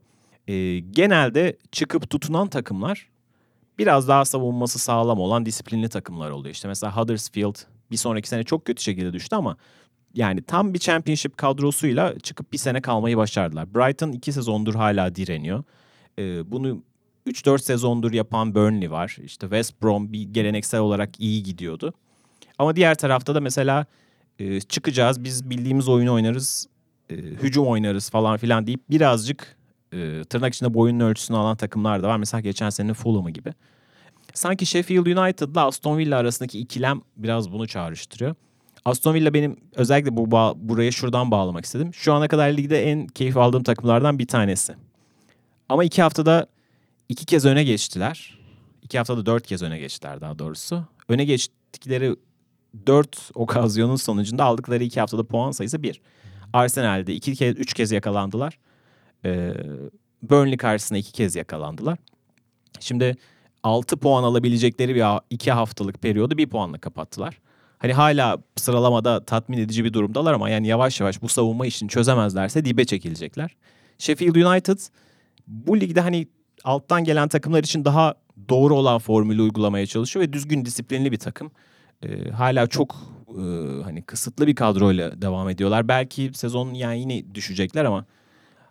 Ee, genelde çıkıp tutunan takımlar biraz daha savunması sağlam olan disiplinli takımlar oluyor. İşte mesela Huddersfield bir sonraki sene çok kötü şekilde düştü ama yani tam bir championship kadrosuyla çıkıp bir sene kalmayı başardılar. Brighton iki sezondur hala direniyor. Ee, bunu 3-4 sezondur yapan Burnley var. İşte West Brom bir geleneksel olarak iyi gidiyordu. Ama diğer tarafta da mesela e, çıkacağız biz bildiğimiz oyunu oynarız, e, hücum oynarız falan filan deyip birazcık e, tırnak içinde boyunun ölçüsünü alan takımlar da var. Mesela geçen senenin Fulham'ı gibi. Sanki Sheffield United'la Aston Villa arasındaki ikilem biraz bunu çağrıştırıyor. Aston Villa benim özellikle bu bağ- buraya şuradan bağlamak istedim. Şu ana kadar ligde en keyif aldığım takımlardan bir tanesi. Ama iki haftada iki kez öne geçtiler. İki haftada dört kez öne geçtiler daha doğrusu. Öne geçtikleri dört okazyonun sonucunda aldıkları iki haftada puan sayısı bir. Arsenal'de iki kez, üç kez yakalandılar. Ee, Burnley karşısında iki kez yakalandılar. Şimdi 6 puan alabilecekleri bir ha- iki haftalık periyodu bir puanla kapattılar. Hani hala sıralamada tatmin edici bir durumdalar ama yani yavaş yavaş bu savunma işini çözemezlerse dibe çekilecekler. Sheffield United bu ligde hani alttan gelen takımlar için daha doğru olan formülü uygulamaya çalışıyor ve düzgün disiplinli bir takım. Ee, hala çok e, hani kısıtlı bir kadroyla devam ediyorlar. Belki sezon yani yine düşecekler ama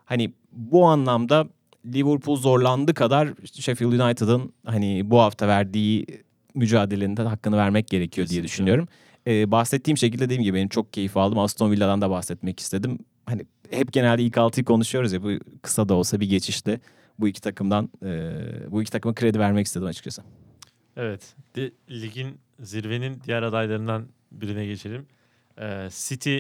hani bu anlamda Liverpool zorlandı kadar Sheffield United'ın hani bu hafta verdiği mücadelenin de hakkını vermek gerekiyor diye Kesinlikle. düşünüyorum. Ee, bahsettiğim şekilde dediğim gibi benim çok keyif aldım. Aston Villa'dan da bahsetmek istedim. Hani hep genelde ilk altıyı konuşuyoruz ya bu kısa da olsa bir geçişti. Bu iki takımdan e, bu iki takıma kredi vermek istedim açıkçası. Evet. De, ligin zirvenin diğer adaylarından birine geçelim. Ee, City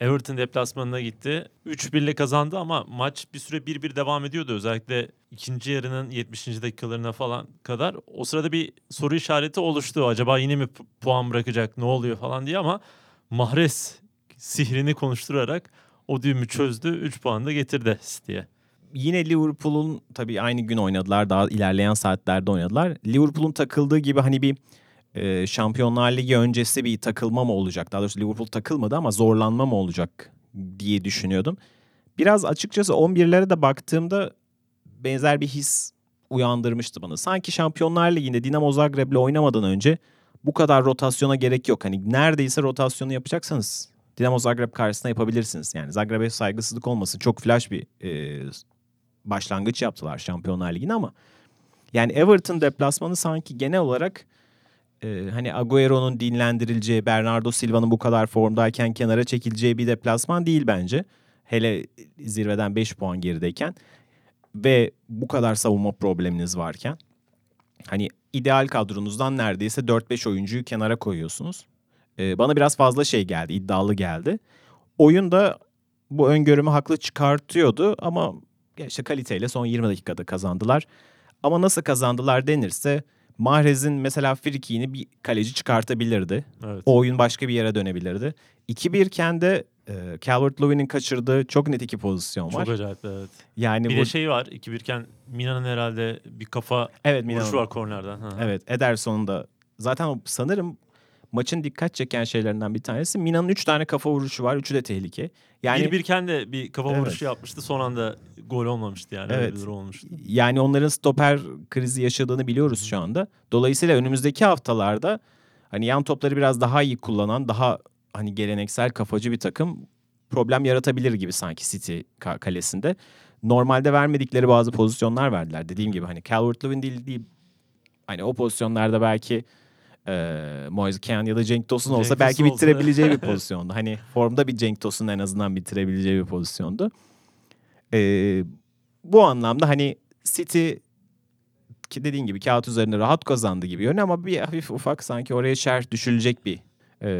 Everton deplasmanına gitti. 3-1 ile kazandı ama maç bir süre 1-1 devam ediyordu. Özellikle ikinci yarının 70. dakikalarına falan kadar. O sırada bir soru işareti oluştu. Acaba yine mi pu- puan bırakacak ne oluyor falan diye ama Mahrez sihrini konuşturarak o düğümü çözdü. 3 puan da getirdi City'ye. Yine Liverpool'un tabii aynı gün oynadılar. Daha ilerleyen saatlerde oynadılar. Liverpool'un takıldığı gibi hani bir e, Şampiyonlar Ligi öncesi bir takılma mı olacak? Daha doğrusu Liverpool takılmadı ama zorlanma mı olacak diye düşünüyordum. Biraz açıkçası 11'lere de baktığımda benzer bir his uyandırmıştı bana. Sanki Şampiyonlar Ligi'nde Dinamo Zagreb'le oynamadan önce bu kadar rotasyona gerek yok. Hani neredeyse rotasyonu yapacaksanız Dinamo Zagreb karşısında yapabilirsiniz. Yani Zagreb'e saygısızlık olmasın. Çok flash bir e, başlangıç yaptılar Şampiyonlar Ligi'ne ama yani Everton deplasmanı sanki genel olarak e, hani Agüero'nun dinlendirileceği, Bernardo Silva'nın bu kadar formdayken kenara çekileceği bir deplasman değil bence. Hele zirveden 5 puan gerideyken ve bu kadar savunma probleminiz varken hani ideal kadronuzdan neredeyse 4-5 oyuncuyu kenara koyuyorsunuz. E, bana biraz fazla şey geldi, iddialı geldi. Oyun da bu öngörümü haklı çıkartıyordu ama işte kaliteyle son 20 dakikada kazandılar. Ama nasıl kazandılar denirse Mahrez'in mesela frikiğini bir kaleci çıkartabilirdi. Evet. O oyun başka bir yere dönebilirdi. 2-1 iken de e, Calvert-Lewin'in kaçırdığı çok net iki pozisyon var. Çok acayip evet. yani Bir bu de şey var 2-1 iken Mina'nın herhalde bir kafa evet vuruşu var kornerden. Evet Ederson'un da zaten sanırım maçın dikkat çeken şeylerinden bir tanesi Mina'nın 3 tane kafa vuruşu var. Üçü de tehlike. Yani bir birken de bir kafa Evet. vuruşu yapmıştı. Son anda gol olmamıştı yani. Öyle Evet. bir durum olmuştu. yani onların stoper krizi yaşadığını biliyoruz şu anda. Dolayısıyla önümüzdeki haftalarda hani yan topları biraz daha iyi kullanan, daha hani geleneksel kafacı bir takım problem yaratabilir gibi sanki City ka- kalesinde. Normalde vermedikleri bazı pozisyonlar verdiler. Dediğim gibi hani Calvert-Lewin değil, değil hani o pozisyonlarda belki e, Moise Kean ya da Cenk Tosun olsa Cenk belki Tosun olsa. bitirebileceği bir pozisyondu. Hani formda bir Cenk Tosun en azından bitirebileceği bir pozisyondu. E, bu anlamda hani City ki dediğin gibi kağıt üzerinde rahat kazandı gibi görünüyor ama bir hafif ufak sanki oraya şerh düşülecek bir e,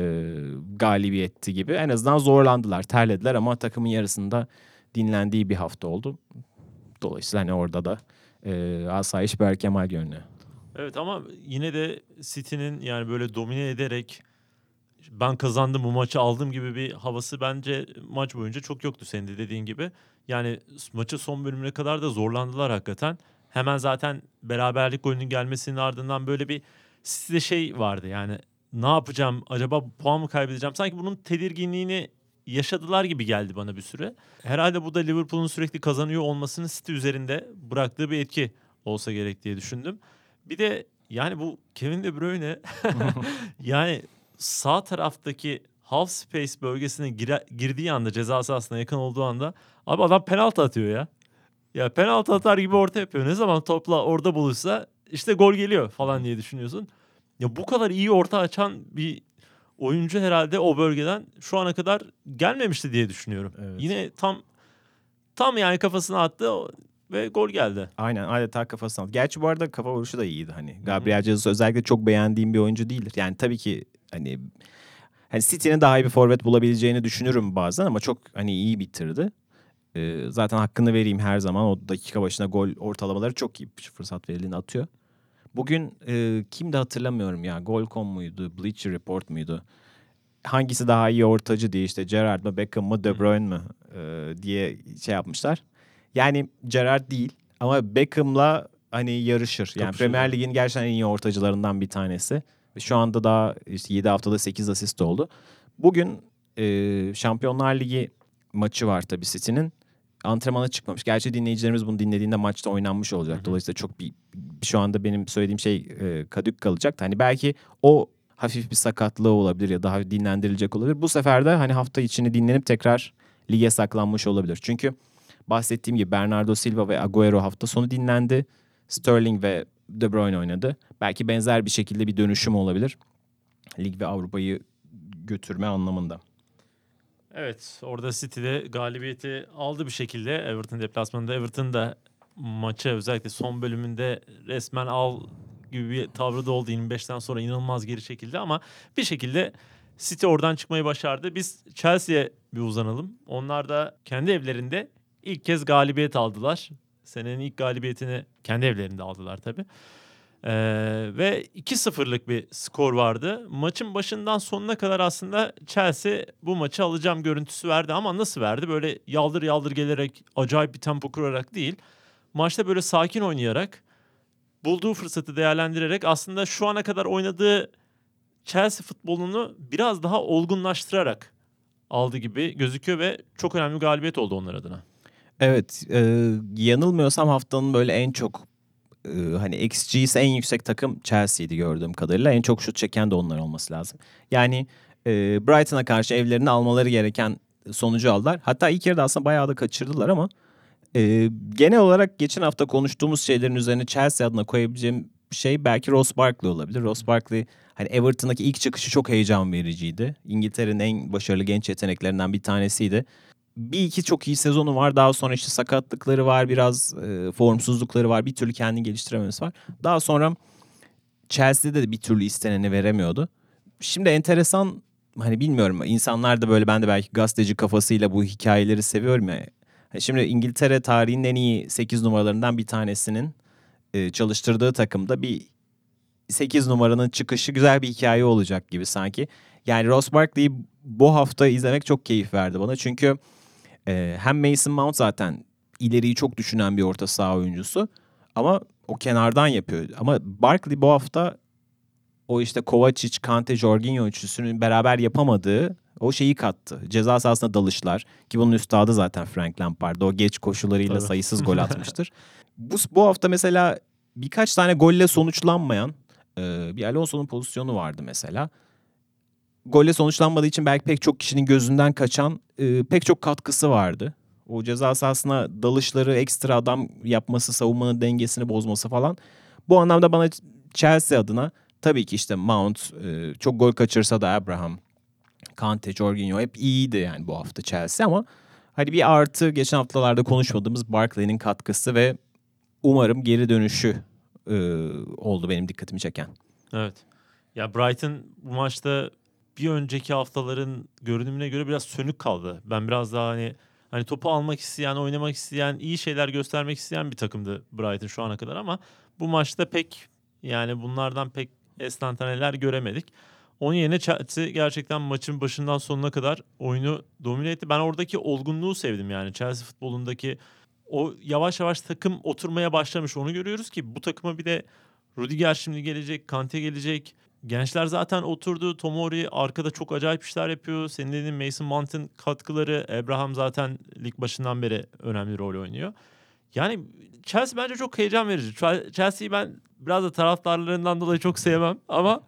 galibiyetti gibi. En azından zorlandılar, terlediler ama takımın yarısında dinlendiği bir hafta oldu. Dolayısıyla hani orada da e, asayiş Berkemal görünüyor. Evet ama yine de City'nin yani böyle domine ederek ben kazandım bu maçı aldım gibi bir havası bence maç boyunca çok yoktu senin de dediğin gibi. Yani maçın son bölümüne kadar da zorlandılar hakikaten. Hemen zaten beraberlik golünün gelmesinin ardından böyle bir City'de şey vardı yani ne yapacağım acaba puan mı kaybedeceğim? Sanki bunun tedirginliğini yaşadılar gibi geldi bana bir süre. Herhalde bu da Liverpool'un sürekli kazanıyor olmasının City üzerinde bıraktığı bir etki olsa gerek diye düşündüm. Bir de yani bu Kevin De Bruyne *laughs* *laughs* yani sağ taraftaki half space bölgesine gire- girdiği anda ceza sahasına yakın olduğu anda abi adam penaltı atıyor ya. Ya penaltı atar gibi orta yapıyor. Ne zaman topla orada buluşsa işte gol geliyor falan diye düşünüyorsun. Ya bu kadar iyi orta açan bir oyuncu herhalde o bölgeden şu ana kadar gelmemişti diye düşünüyorum. Evet. Yine tam tam yani kafasına attı ve gol geldi. Aynen adeta kafasına aldı. Gerçi bu arada kafa vuruşu da iyiydi hani. Gabriel Jesus özellikle çok beğendiğim bir oyuncu değildir. Yani tabii ki hani hani City'nin daha iyi bir forvet bulabileceğini düşünürüm bazen ama çok hani iyi bitirdi. Ee, zaten hakkını vereyim her zaman o dakika başına gol ortalamaları çok iyi fırsat verildiğini atıyor. Bugün e, kimdi hatırlamıyorum ya. Gol.com muydu? Bleacher Report muydu? Hangisi daha iyi ortacı diye işte Gerrard mı Beckham mı De Bruyne mı e, diye şey yapmışlar. Yani Gerrard değil ama Beckham'la hani yarışır. Yani Kapışır. Premier Lig'in gerçekten en iyi ortacılarından bir tanesi. Şu anda daha işte 7 haftada 8 asist oldu. Bugün e, Şampiyonlar Ligi maçı var tabii City'nin. Antrenmana çıkmamış. Gerçi dinleyicilerimiz bunu dinlediğinde maçta oynanmış olacak. Dolayısıyla çok bir şu anda benim söylediğim şey e, kadük kalacak. Hani belki o hafif bir sakatlığı olabilir ya daha dinlendirilecek olabilir. Bu sefer de hani hafta içini dinlenip tekrar lige saklanmış olabilir. Çünkü bahsettiğim gibi Bernardo Silva ve Agüero hafta sonu dinlendi. Sterling ve De Bruyne oynadı. Belki benzer bir şekilde bir dönüşüm olabilir. Lig ve Avrupa'yı götürme anlamında. Evet orada City'de galibiyeti aldı bir şekilde Everton deplasmanında. Everton da maça özellikle son bölümünde resmen al gibi bir tavrı da oldu. 25'ten sonra inanılmaz geri çekildi ama bir şekilde City oradan çıkmayı başardı. Biz Chelsea'ye bir uzanalım. Onlar da kendi evlerinde ilk kez galibiyet aldılar. Senenin ilk galibiyetini kendi evlerinde aldılar tabii. Ee, ve 2-0'lık bir skor vardı. Maçın başından sonuna kadar aslında Chelsea bu maçı alacağım görüntüsü verdi ama nasıl verdi? Böyle yaldır yaldır gelerek acayip bir tempo kurarak değil. Maçta böyle sakin oynayarak bulduğu fırsatı değerlendirerek aslında şu ana kadar oynadığı Chelsea futbolunu biraz daha olgunlaştırarak aldı gibi gözüküyor ve çok önemli bir galibiyet oldu onlar adına. Evet, e, yanılmıyorsam haftanın böyle en çok e, hani XG'si en yüksek takım Chelsea'ydi gördüğüm kadarıyla. En çok şut çeken de onlar olması lazım. Yani e, Brighton'a karşı evlerini almaları gereken sonucu aldılar. Hatta ilk yarıda aslında bayağı da kaçırdılar ama e, genel olarak geçen hafta konuştuğumuz şeylerin üzerine Chelsea adına koyabileceğim şey belki Ross Barkley olabilir. Ross Barkley hani Everton'daki ilk çıkışı çok heyecan vericiydi. İngiltere'nin en başarılı genç yeteneklerinden bir tanesiydi bir iki çok iyi sezonu var. Daha sonra işte sakatlıkları var, biraz e, formsuzlukları var. Bir türlü kendini geliştirememesi var. Daha sonra Chelsea'de de bir türlü isteneni veremiyordu. Şimdi enteresan hani bilmiyorum insanlar da böyle ben de belki gazeteci kafasıyla bu hikayeleri seviyorum ya. Hani Şimdi İngiltere tarihinin en iyi 8 numaralarından bir tanesinin e, çalıştırdığı takımda bir 8 numaranın çıkışı güzel bir hikaye olacak gibi sanki. Yani Ross Barkley'i bu hafta izlemek çok keyif verdi bana. Çünkü ee, hem Mason Mount zaten ileriyi çok düşünen bir orta saha oyuncusu ama o kenardan yapıyor. Ama Barkley bu hafta o işte Kovacic, Kante, Jorginho üçlüsünün beraber yapamadığı o şeyi kattı. Ceza sahasına dalışlar ki bunun üstadı zaten Frank Lampard. O geç koşularıyla Tabii. sayısız *laughs* gol atmıştır. bu, bu hafta mesela birkaç tane golle sonuçlanmayan e, bir Alonso'nun pozisyonu vardı mesela golle sonuçlanmadığı için belki pek çok kişinin gözünden kaçan e, pek çok katkısı vardı. O ceza sahasına dalışları, ekstra adam yapması, savunmanın dengesini bozması falan. Bu anlamda bana Chelsea adına tabii ki işte Mount e, çok gol kaçırsa da Abraham, Kante, Jorginho hep iyiydi yani bu hafta Chelsea ama hani bir artı geçen haftalarda konuşmadığımız Barkley'nin katkısı ve umarım geri dönüşü e, oldu benim dikkatimi çeken. Evet. Ya Brighton bu maçta bir önceki haftaların görünümüne göre biraz sönük kaldı. Ben biraz daha hani hani topu almak isteyen, oynamak isteyen, iyi şeyler göstermek isteyen bir takımdı Brighton şu ana kadar ama bu maçta pek yani bunlardan pek estantaneler göremedik. Onun yerine Chelsea gerçekten maçın başından sonuna kadar oyunu domine etti. Ben oradaki olgunluğu sevdim yani Chelsea futbolundaki o yavaş yavaş takım oturmaya başlamış. Onu görüyoruz ki bu takıma bir de Rudiger şimdi gelecek, Kante gelecek. Gençler zaten oturdu. Tomori arkada çok acayip işler yapıyor. Senin dediğin Mason Mount'ın katkıları. Abraham zaten lig başından beri önemli rol oynuyor. Yani Chelsea bence çok heyecan verici. Chelsea'yi ben biraz da taraftarlarından dolayı çok sevmem ama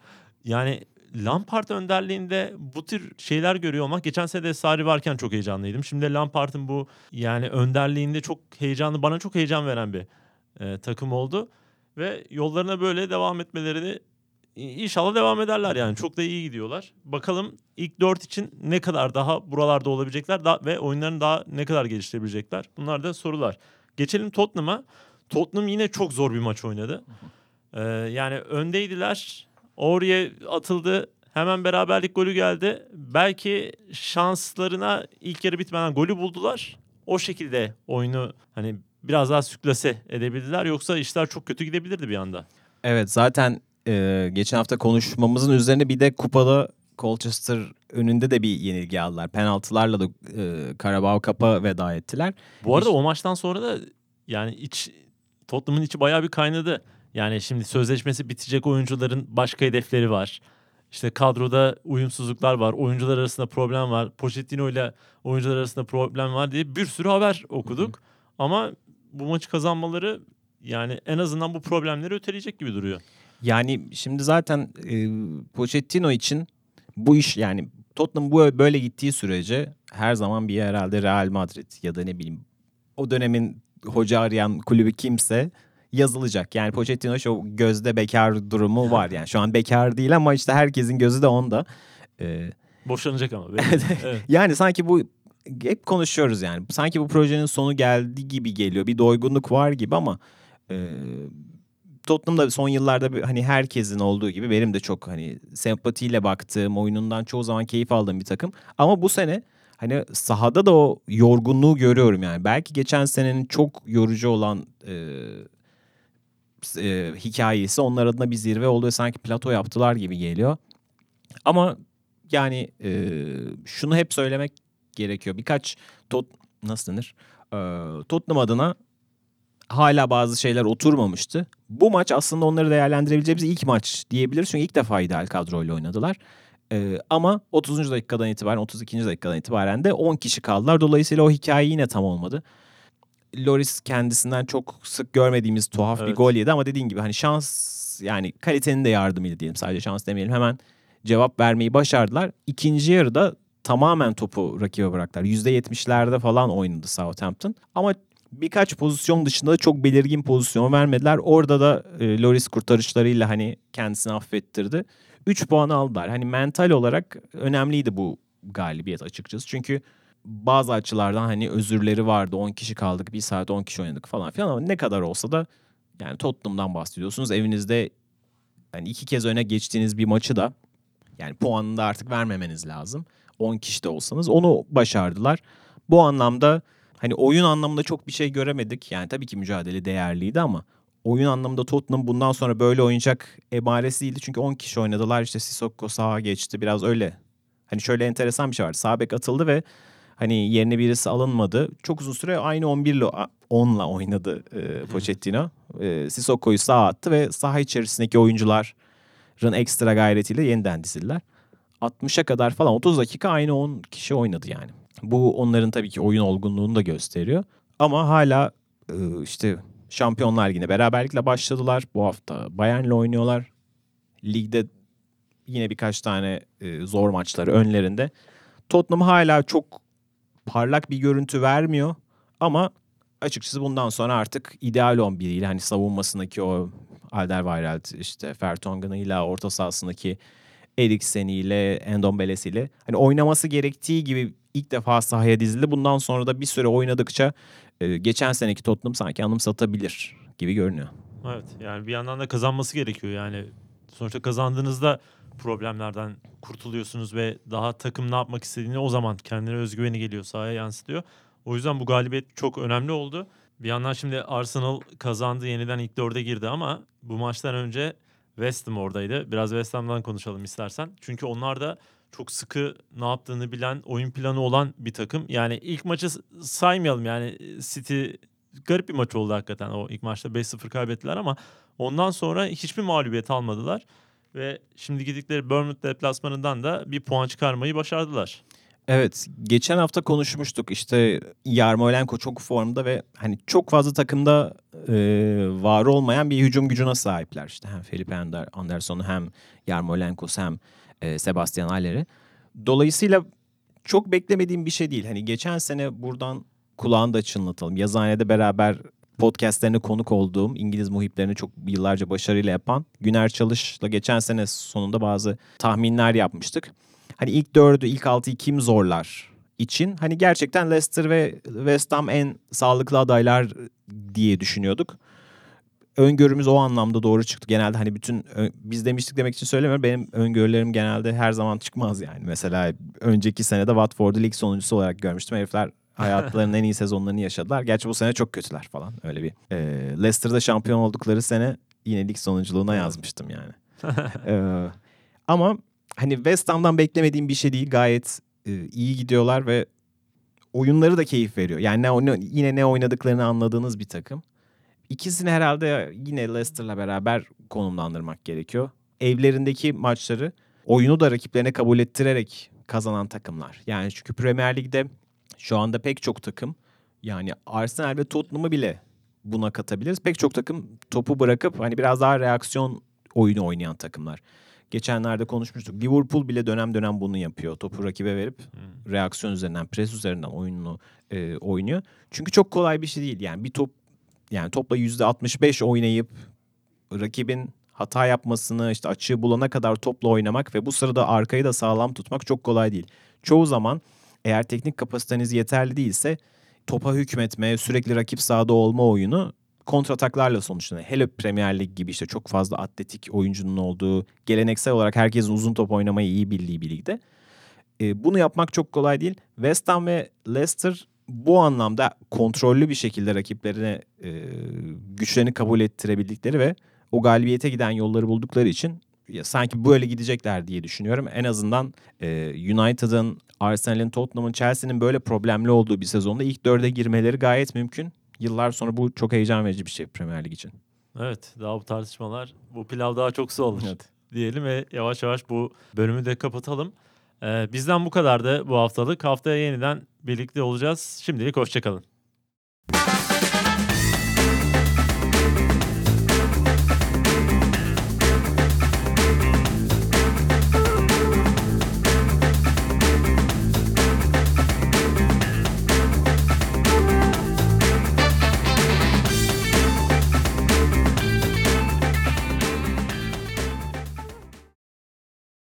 yani Lampard önderliğinde bu tür şeyler görüyor olmak geçen sene de Sarri varken çok heyecanlıydım. Şimdi Lampard'ın bu yani önderliğinde çok heyecanlı bana çok heyecan veren bir e, takım oldu ve yollarına böyle devam etmelerini İnşallah devam ederler yani. Çok da iyi gidiyorlar. Bakalım ilk dört için ne kadar daha buralarda olabilecekler da, ve oyunlarını daha ne kadar geliştirebilecekler. Bunlar da sorular. Geçelim Tottenham'a. Tottenham yine çok zor bir maç oynadı. Ee, yani öndeydiler. Oraya atıldı. Hemen beraberlik golü geldi. Belki şanslarına ilk yarı bitmeden golü buldular. O şekilde oyunu hani biraz daha süklase edebildiler. Yoksa işler çok kötü gidebilirdi bir anda. Evet zaten e, geçen hafta konuşmamızın üzerine bir de kupada Colchester önünde de bir yenilgi aldılar. Penaltılarla da e, Karabağ Kap'a veda ettiler. Bu arada o maçtan sonra da yani iç Tottenham'ın içi bayağı bir kaynadı. Yani şimdi sözleşmesi bitecek oyuncuların başka hedefleri var. İşte kadroda uyumsuzluklar var. Oyuncular arasında problem var. Pochettino ile oyuncular arasında problem var diye bir sürü haber okuduk. Hı hı. Ama bu maçı kazanmaları yani en azından bu problemleri öteleyecek gibi duruyor. Yani şimdi zaten e, Pochettino için bu iş yani Tottenham bu böyle gittiği sürece her zaman bir herhalde Real Madrid ya da ne bileyim o dönemin hoca arayan kulübü kimse yazılacak. Yani Pochettino şu gözde bekar durumu var yani. Şu an bekar değil ama işte herkesin gözü de onda. Ee, Boşanacak ama. *laughs* evet. yani sanki bu hep konuşuyoruz yani. Sanki bu projenin sonu geldi gibi geliyor. Bir doygunluk var gibi ama e, Tottenham'da son yıllarda hani herkesin olduğu gibi benim de çok hani sempatiyle baktığım, oyunundan çoğu zaman keyif aldığım bir takım. Ama bu sene hani sahada da o yorgunluğu görüyorum yani. Belki geçen senenin çok yorucu olan e, e, hikayesi onlar adına bir zirve oldu ve sanki plato yaptılar gibi geliyor. Ama yani e, şunu hep söylemek gerekiyor. Birkaç tot nasıl denir? E, Tottenham adına hala bazı şeyler oturmamıştı. Bu maç aslında onları değerlendirebileceğimiz ilk maç diyebiliriz. Çünkü ilk defa ideal kadroyla oynadılar. E, ama 30. dakikadan itibaren 32. dakikadan itibaren de 10 kişi kaldılar. Dolayısıyla o hikaye yine tam olmadı. Loris kendisinden çok sık görmediğimiz tuhaf bir Evet. gol yedi ama dediğin gibi hani şans yani kalitenin de yardımıydı diyelim sadece şans demeyelim hemen cevap vermeyi başardılar. İkinci yarıda tamamen topu rakibe bıraktılar. %70'lerde falan oynadı Southampton ama birkaç pozisyon dışında da çok belirgin pozisyon vermediler. Orada da e, Loris kurtarışlarıyla hani kendisini affettirdi. 3 puanı aldılar. Hani mental olarak önemliydi bu galibiyet açıkçası. Çünkü bazı açılardan hani özürleri vardı. 10 kişi kaldık, 1 saat 10 kişi oynadık falan filan ama ne kadar olsa da yani Tottenham'dan bahsediyorsunuz. Evinizde yani iki kez öne geçtiğiniz bir maçı da yani puanını da artık vermemeniz lazım. 10 kişi de olsanız onu başardılar. Bu anlamda hani oyun anlamında çok bir şey göremedik. Yani tabii ki mücadele değerliydi ama oyun anlamında Tottenham bundan sonra böyle oynayacak emaresi değildi. Çünkü 10 kişi oynadılar işte Sissoko sağa geçti biraz öyle. Hani şöyle enteresan bir şey var. Sağ bek atıldı ve hani yerine birisi alınmadı. Çok uzun süre aynı 11 ile 10'la oynadı e, Pochettino. E, Sissoko'yu sağa attı ve saha içerisindeki oyuncuların ekstra gayretiyle yeniden dizildiler. 60'a kadar falan 30 dakika aynı 10 kişi oynadı yani. Bu onların tabii ki oyun olgunluğunu da gösteriyor. Ama hala e, işte Şampiyonlar Ligi'ne beraberlikle başladılar. Bu hafta Bayern'le oynuyorlar. Ligde yine birkaç tane e, zor maçları önlerinde. Tottenham hala çok parlak bir görüntü vermiyor ama açıkçası bundan sonra artık ideal 11 ile hani savunmasındaki o Alderweireld işte Vertonghen'ıyla orta sahasındaki Eriksen'iyle Endombele'siyle hani oynaması gerektiği gibi ilk defa sahaya dizildi. Bundan sonra da bir süre oynadıkça e, geçen seneki Tottenham sanki anımsatabilir gibi görünüyor. Evet yani bir yandan da kazanması gerekiyor yani sonuçta kazandığınızda problemlerden kurtuluyorsunuz ve daha takım ne yapmak istediğini o zaman kendine özgüveni geliyor sahaya yansıtıyor. O yüzden bu galibiyet çok önemli oldu. Bir yandan şimdi Arsenal kazandı yeniden ilk dörde girdi ama bu maçtan önce West Ham oradaydı. Biraz West Ham'dan konuşalım istersen. Çünkü onlar da çok sıkı ne yaptığını bilen, oyun planı olan bir takım. Yani ilk maçı saymayalım yani City garip bir maç oldu hakikaten. O ilk maçta 5-0 kaybettiler ama ondan sonra hiçbir mağlubiyet almadılar. Ve şimdi gittikleri Bournemouth deplasmanından da bir puan çıkarmayı başardılar. Evet, geçen hafta konuşmuştuk. İşte Yarmolenko çok formda ve hani çok fazla takımda e, var olmayan bir hücum gücüne sahipler. İşte hem Felipe Ander, Anderson'u hem Yarmolenko'su hem e, Sebastian Haller'i. Dolayısıyla çok beklemediğim bir şey değil. Hani geçen sene buradan kulağını da çınlatalım. Yazıhanede beraber podcastlerine konuk olduğum İngiliz muhiplerini çok yıllarca başarıyla yapan Güner Çalış'la geçen sene sonunda bazı tahminler yapmıştık. Hani ilk dördü, ilk altıyı kim zorlar için hani gerçekten Leicester ve West Ham en sağlıklı adaylar diye düşünüyorduk. Öngörümüz o anlamda doğru çıktı. Genelde hani bütün biz demiştik demek için söylemiyorum. Benim öngörülerim genelde her zaman çıkmaz yani. Mesela önceki senede Watford'u lig sonuncusu olarak görmüştüm. Herifler hayatlarının en iyi sezonlarını yaşadılar. Gerçi bu sene çok kötüler falan öyle bir. Ee, Leicester'da şampiyon oldukları sene yine lig sonunculuğuna yazmıştım yani. Ee, ama hani West Ham'dan beklemediğim bir şey değil. Gayet e, iyi gidiyorlar ve oyunları da keyif veriyor. Yani ne- yine ne oynadıklarını anladığınız bir takım. İkisini herhalde yine Leicester'la beraber konumlandırmak gerekiyor. Evlerindeki maçları oyunu da rakiplerine kabul ettirerek kazanan takımlar. Yani çünkü Premier Lig'de şu anda pek çok takım yani Arsenal ve Tottenham'ı bile buna katabiliriz. Pek çok takım topu bırakıp hani biraz daha reaksiyon oyunu oynayan takımlar. Geçenlerde konuşmuştuk. Liverpool bile dönem dönem bunu yapıyor. Topu rakibe verip Hmm. reaksiyon üzerinden, pres üzerinden oyununu e, oynuyor. Çünkü çok kolay bir şey değil. Yani bir top yani topla %65 oynayıp rakibin hata yapmasını işte açığı bulana kadar topla oynamak ve bu sırada arkayı da sağlam tutmak çok kolay değil. Çoğu zaman eğer teknik kapasiteniz yeterli değilse topa hükmetme, sürekli rakip sahada olma oyunu kontrataklarla sonuçlanıyor. Hele Premier Lig gibi işte çok fazla atletik oyuncunun olduğu, geleneksel olarak herkesin uzun top oynamayı iyi bildiği bir ligde. E, bunu yapmak çok kolay değil. West Ham ve Leicester bu anlamda kontrollü bir şekilde rakiplerine e, güçlerini kabul ettirebildikleri ve o galibiyete giden yolları buldukları için ya sanki böyle gidecekler diye düşünüyorum. En azından e, United'ın, Arsenal'in, Tottenham'ın, Chelsea'nin böyle problemli olduğu bir sezonda ilk dörde girmeleri gayet mümkün. Yıllar sonra bu çok heyecan verici bir şey Premier Lig için. Evet daha bu tartışmalar bu pilav daha çok su olur Evet. diyelim ve yavaş yavaş bu bölümü de kapatalım. Ee, bizden bu kadardı bu haftalık. Haftaya yeniden birlikte olacağız. Şimdilik hoşçakalın.